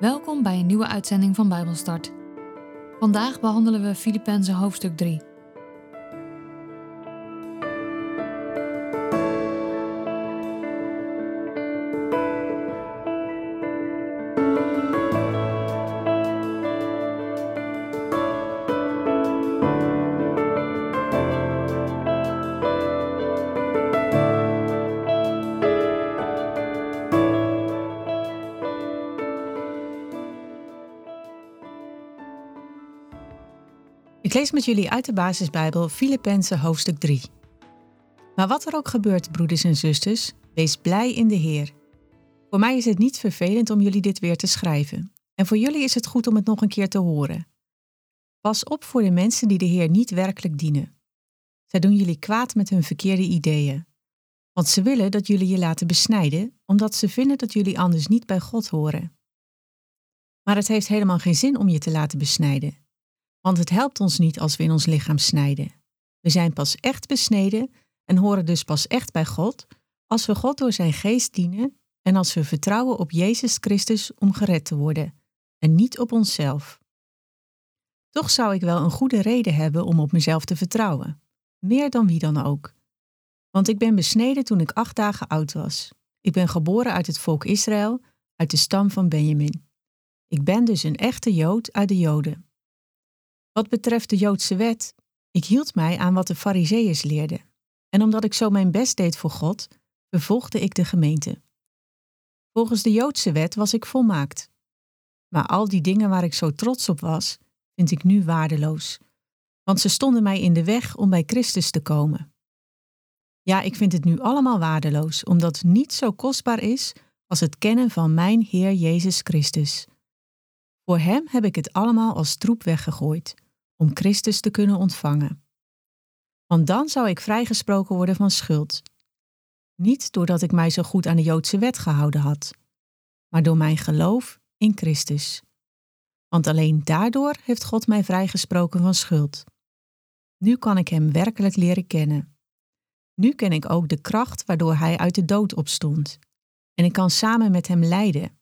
Welkom bij een nieuwe uitzending van Bijbelstart. Vandaag behandelen we Filippenzen hoofdstuk 3. Lees met jullie uit de basisbijbel Filippenzen hoofdstuk 3. Maar wat er ook gebeurt, broeders en zusters, wees blij in de Heer. Voor mij is het niet vervelend om jullie dit weer te schrijven. En voor jullie is het goed om het nog een keer te horen. Pas op voor de mensen die de Heer niet werkelijk dienen. Zij doen jullie kwaad met hun verkeerde ideeën. Want ze willen dat jullie je laten besnijden, omdat ze vinden dat jullie anders niet bij God horen. Maar het heeft helemaal geen zin om je te laten besnijden. Want het helpt ons niet als we in ons lichaam snijden. We zijn pas echt besneden en horen dus pas echt bij God als we God door zijn geest dienen en als we vertrouwen op Jezus Christus om gered te worden en niet op onszelf. Toch zou ik wel een goede reden hebben om op mezelf te vertrouwen, meer dan wie dan ook. Want ik ben besneden toen ik acht dagen oud was. Ik ben geboren uit het volk Israël, uit de stam van Benjamin. Ik ben dus een echte Jood uit de Joden. Wat betreft de Joodse wet, ik hield mij aan wat de Fariseeërs leerden. En omdat ik zo mijn best deed voor God, vervolgde ik de gemeente. Volgens de Joodse wet was ik volmaakt. Maar al die dingen waar ik zo trots op was, vind ik nu waardeloos. Want ze stonden mij in de weg om bij Christus te komen. Ja, ik vind het nu allemaal waardeloos, omdat het niet zo kostbaar is als het kennen van mijn Heer Jezus Christus. Voor Hem heb ik het allemaal als troep weggegooid, om Christus te kunnen ontvangen. Want dan zou ik vrijgesproken worden van schuld. Niet doordat ik mij zo goed aan de Joodse wet gehouden had, maar door mijn geloof in Christus. Want alleen daardoor heeft God mij vrijgesproken van schuld. Nu kan ik Hem werkelijk leren kennen. Nu ken ik ook de kracht waardoor Hij uit de dood opstond. En ik kan samen met Hem lijden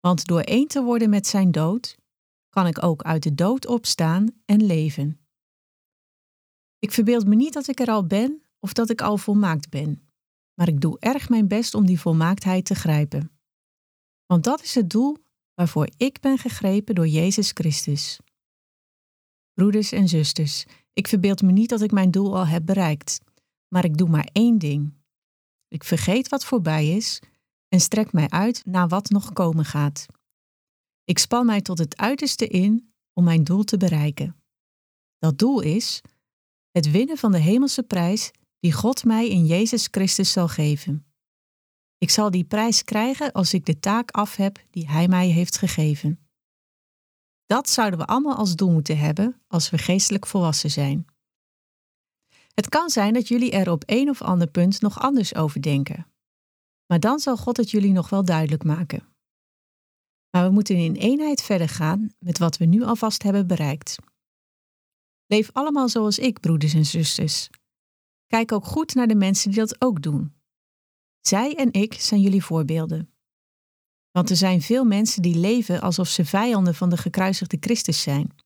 want door één te worden met zijn dood, kan ik ook uit de dood opstaan en leven. Ik verbeeld me niet dat ik er al ben of dat ik al volmaakt ben, maar ik doe erg mijn best om die volmaaktheid te grijpen. Want dat is het doel waarvoor ik ben gegrepen door Jezus Christus. Broeders en zusters, ik verbeeld me niet dat ik mijn doel al heb bereikt, maar ik doe maar één ding. Ik vergeet wat voorbij is en strek mij uit naar wat nog komen gaat. Ik span mij tot het uiterste in om mijn doel te bereiken. Dat doel is het winnen van de hemelse prijs die God mij in Jezus Christus zal geven. Ik zal die prijs krijgen als ik de taak af heb die Hij mij heeft gegeven. Dat zouden we allemaal als doel moeten hebben als we geestelijk volwassen zijn. Het kan zijn dat jullie er op een of ander punt nog anders over denken. Maar dan zal God het jullie nog wel duidelijk maken. Maar we moeten in eenheid verder gaan met wat we nu alvast hebben bereikt. Leef allemaal zoals ik, broeders en zusters. Kijk ook goed naar de mensen die dat ook doen. Zij en ik zijn jullie voorbeelden. Want er zijn veel mensen die leven alsof ze vijanden van de gekruisigde Christus zijn.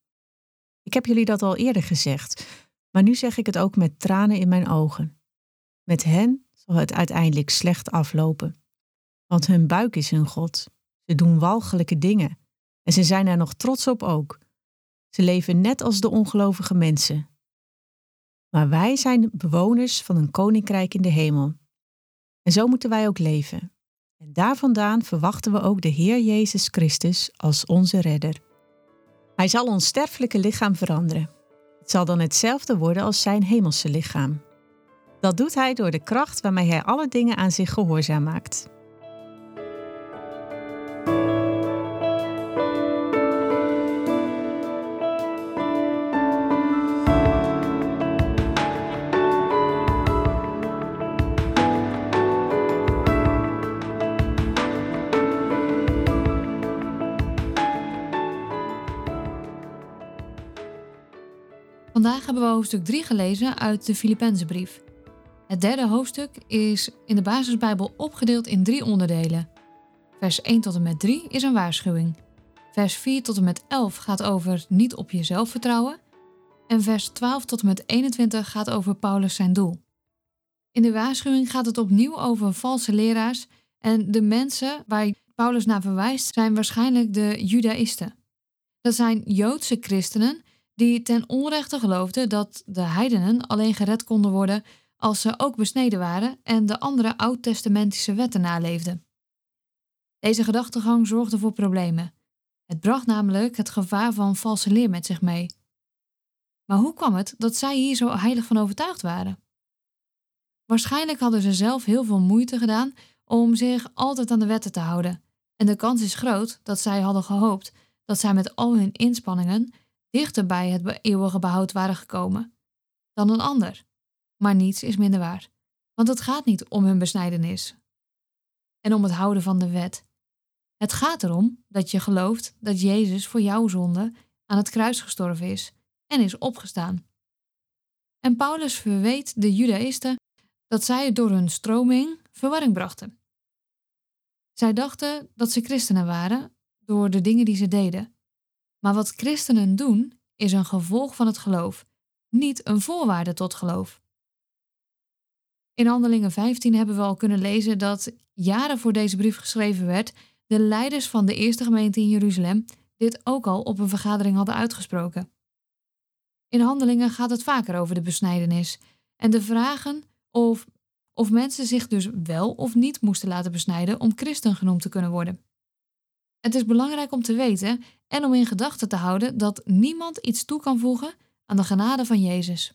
Ik heb jullie dat al eerder gezegd, maar nu zeg ik het ook met tranen in mijn ogen. Met hen zal het uiteindelijk slecht aflopen. Want hun buik is hun God. Ze doen walgelijke dingen. En ze zijn er nog trots op ook. Ze leven net als de ongelovige mensen. Maar wij zijn bewoners van een koninkrijk in de hemel. En zo moeten wij ook leven. En daar vandaan verwachten we ook de Heer Jezus Christus als onze redder. Hij zal ons sterfelijke lichaam veranderen. Het zal dan hetzelfde worden als zijn hemelse lichaam. Dat doet hij door de kracht waarmee hij alle dingen aan zich gehoorzaam maakt. Vandaag hebben we hoofdstuk 3 gelezen uit de Filippenzenbrief. Het derde hoofdstuk is in de basisbijbel opgedeeld in drie onderdelen. Vers 1 tot en met 3 is een waarschuwing. Vers 4 tot en met 11 gaat over niet op jezelf vertrouwen. En vers 12 tot en met 21 gaat over Paulus zijn doel. In de waarschuwing gaat het opnieuw over valse leraars en de mensen waar Paulus naar verwijst zijn waarschijnlijk de Judaïsten. Dat zijn Joodse christenen die ten onrechte geloofden dat de heidenen alleen gered konden worden als ze ook besneden waren en de andere oud-testamentische wetten naleefden. Deze gedachtegang zorgde voor problemen. Het bracht namelijk het gevaar van valse leer met zich mee. Maar hoe kwam het dat zij hier zo heilig van overtuigd waren? Waarschijnlijk hadden ze zelf heel veel moeite gedaan om zich altijd aan de wetten te houden. En de kans is groot dat zij hadden gehoopt dat zij met al hun inspanningen dichter bij het eeuwige behoud waren gekomen dan een ander. Maar niets is minder waar, want het gaat niet om hun besnijdenis en om het houden van de wet. Het gaat erom dat je gelooft dat Jezus voor jouw zonde aan het kruis gestorven is en is opgestaan. En Paulus verweet de Judaïsten dat zij door hun stroming verwarring brachten. Zij dachten dat ze christenen waren door de dingen die ze deden. Maar wat christenen doen is een gevolg van het geloof, niet een voorwaarde tot geloof. In Handelingen 15 hebben we al kunnen lezen dat jaren voor deze brief geschreven werd, de leiders van de eerste gemeente in Jeruzalem dit ook al op een vergadering hadden uitgesproken. In Handelingen gaat het vaker over de besnijdenis en de vragen of, of mensen zich dus wel of niet moesten laten besnijden om christen genoemd te kunnen worden. Het is belangrijk om te weten en om in gedachten te houden dat niemand iets toe kan voegen aan de genade van Jezus.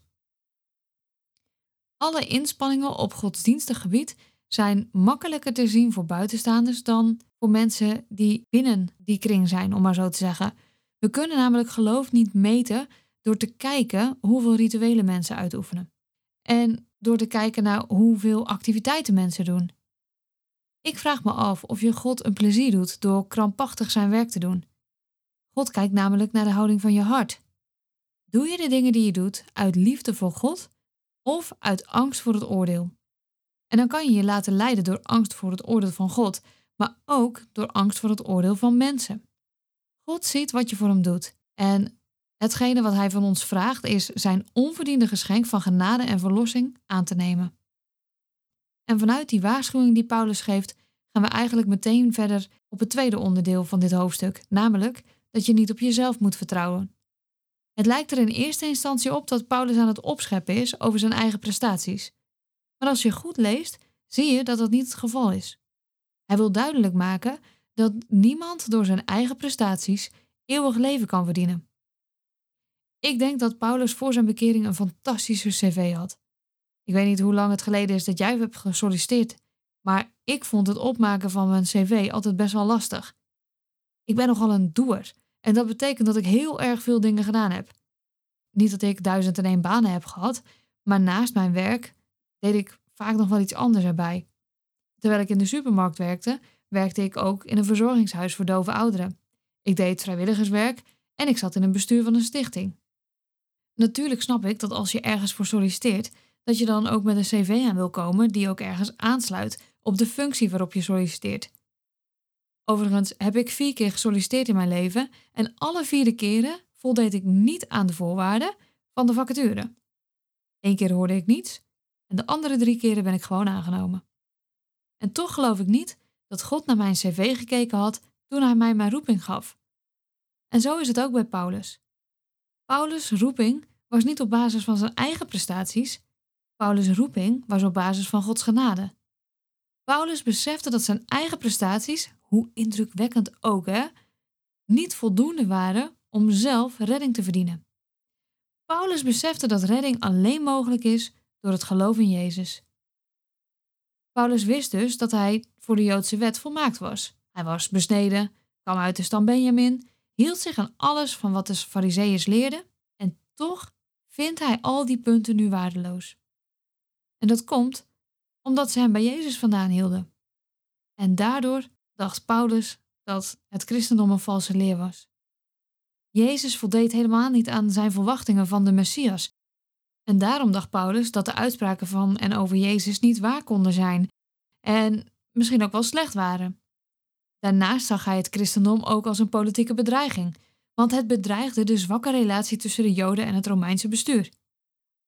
Alle inspanningen op godsdienstig gebied zijn makkelijker te zien voor buitenstaanders dan voor mensen die binnen die kring zijn, om maar zo te zeggen. We kunnen namelijk geloof niet meten door te kijken hoeveel rituelen mensen uitoefenen. En door te kijken naar hoeveel activiteiten mensen doen. Ik vraag me af of je God een plezier doet door krampachtig zijn werk te doen. God kijkt namelijk naar de houding van je hart. Doe je de dingen die je doet uit liefde voor God of uit angst voor het oordeel? En dan kan je je laten leiden door angst voor het oordeel van God, maar ook door angst voor het oordeel van mensen. God ziet wat je voor hem doet en Hetgene wat hij van ons vraagt is zijn onverdiende geschenk van genade en verlossing aan te nemen. En vanuit die waarschuwing die Paulus geeft, gaan we eigenlijk meteen verder op het tweede onderdeel van dit hoofdstuk, namelijk dat je niet op jezelf moet vertrouwen. Het lijkt er in eerste instantie op dat Paulus aan het opscheppen is over zijn eigen prestaties. Maar als je goed leest, zie je dat dat niet het geval is. Hij wil duidelijk maken dat niemand door zijn eigen prestaties eeuwig leven kan verdienen. Ik denk dat Paulus voor zijn bekering een fantastische cv had. Ik weet niet hoe lang het geleden is dat jij hebt gesolliciteerd, maar ik vond het opmaken van mijn cv altijd best wel lastig. Ik ben nogal een doer en dat betekent dat ik heel erg veel dingen gedaan heb. Niet dat ik duizend en één banen heb gehad, maar naast mijn werk deed ik vaak nog wel iets anders erbij. Terwijl ik in de supermarkt werkte, werkte ik ook in een verzorgingshuis voor dove ouderen. Ik deed vrijwilligerswerk en ik zat in een bestuur van een stichting. Natuurlijk snap ik dat als je ergens voor solliciteert, dat je dan ook met een cv aan wil komen die ook ergens aansluit op de functie waarop je solliciteert. Overigens heb ik vier keer gesolliciteerd in mijn leven en alle vier keren voldeed ik niet aan de voorwaarden van de vacature. Eén keer hoorde ik niets en de andere drie keren ben ik gewoon aangenomen. En toch geloof ik niet dat God naar mijn cv gekeken had toen hij mij mijn roeping gaf. En zo is het ook bij Paulus. Paulus' roeping was niet op basis van zijn eigen prestaties. Paulus' roeping was op basis van Gods genade. Paulus besefte dat zijn eigen prestaties, hoe indrukwekkend ook hè, niet voldoende waren om zelf redding te verdienen. Paulus besefte dat redding alleen mogelijk is door het geloof in Jezus. Paulus wist dus dat hij voor de Joodse wet volmaakt was. Hij was besneden, kwam uit de stam Benjamin, hield zich aan alles van wat de Farizeeërs leerden en toch vindt hij al die punten nu waardeloos. En dat komt omdat ze hem bij Jezus vandaan hielden. En daardoor dacht Paulus dat het christendom een valse leer was. Jezus voldeed helemaal niet aan zijn verwachtingen van de Messias. En daarom dacht Paulus dat de uitspraken van en over Jezus niet waar konden zijn en misschien ook wel slecht waren. Daarnaast zag hij het christendom ook als een politieke bedreiging, want het bedreigde de zwakke relatie tussen de Joden en het Romeinse bestuur.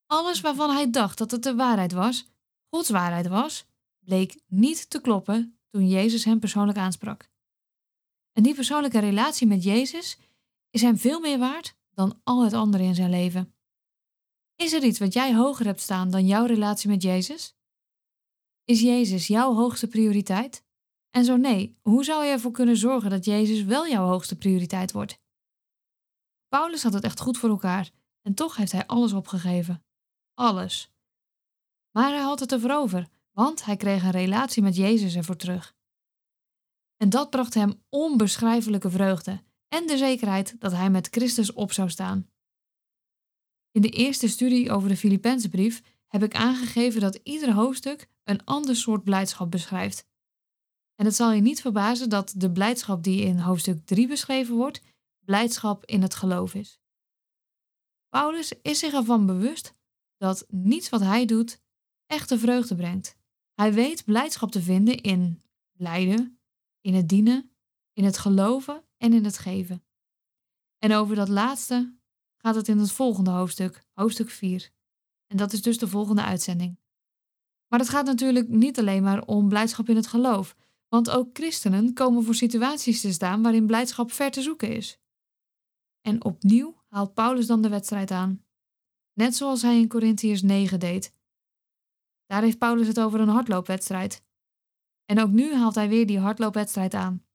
Alles waarvan hij dacht dat het de waarheid was, Gods waarheid was, bleek niet te kloppen toen Jezus hem persoonlijk aansprak. En die persoonlijke relatie met Jezus is hem veel meer waard dan al het andere in zijn leven. Is er iets wat jij hoger hebt staan dan jouw relatie met Jezus? Is Jezus jouw hoogste prioriteit? En zo nee, hoe zou je ervoor kunnen zorgen dat Jezus wel jouw hoogste prioriteit wordt? Paulus had het echt goed voor elkaar en toch heeft hij alles opgegeven. Alles. Maar hij had het ervoor over, want hij kreeg een relatie met Jezus ervoor terug. En dat bracht hem onbeschrijfelijke vreugde en de zekerheid dat hij met Christus op zou staan. In de eerste studie over de Filippenzenbrief heb ik aangegeven dat ieder hoofdstuk een ander soort blijdschap beschrijft. En het zal je niet verbazen dat de blijdschap die in hoofdstuk 3 beschreven wordt, blijdschap in het geloof is. Paulus is zich ervan bewust dat niets wat hij doet echte vreugde brengt. Hij weet blijdschap te vinden in lijden, in het dienen, in het geloven en in het geven. En over dat laatste gaat het in het volgende hoofdstuk, hoofdstuk 4. En dat is dus de volgende uitzending. Maar het gaat natuurlijk niet alleen maar om blijdschap in het geloof, want ook christenen komen voor situaties te staan waarin blijdschap ver te zoeken is. En opnieuw haalt Paulus dan de wedstrijd aan. Net zoals hij in Corinthiërs 9 deed. Daar heeft Paulus het over een hardloopwedstrijd. En ook nu haalt hij weer die hardloopwedstrijd aan.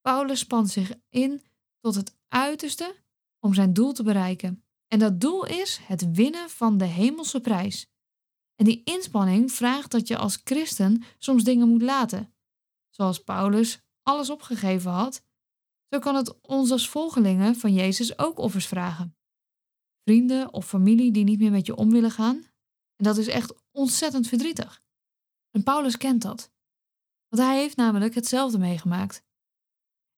Paulus spant zich in tot het uiterste om zijn doel te bereiken. En dat doel is het winnen van de hemelse prijs. En die inspanning vraagt dat je als christen soms dingen moet laten. Zoals Paulus alles opgegeven had, zo kan het ons als volgelingen van Jezus ook offers vragen. Vrienden of familie die niet meer met je om willen gaan. Dat is echt ontzettend verdrietig. En Paulus kent dat. Want hij heeft namelijk hetzelfde meegemaakt.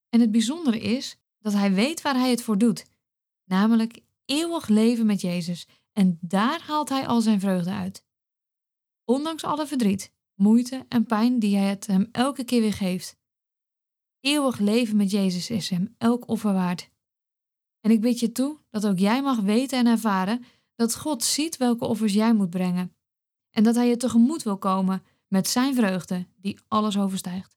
En het bijzondere is dat hij weet waar hij het voor doet, namelijk eeuwig leven met Jezus. En daar haalt hij al zijn vreugde uit. Ondanks alle verdriet, moeite en pijn die hij het hem elke keer weer geeft. Eeuwig leven met Jezus is hem elk offer waard. En ik bid je toe dat ook jij mag weten en ervaren dat God ziet welke offers jij moet brengen. En dat hij je tegemoet wil komen met zijn vreugde die alles overstijgt.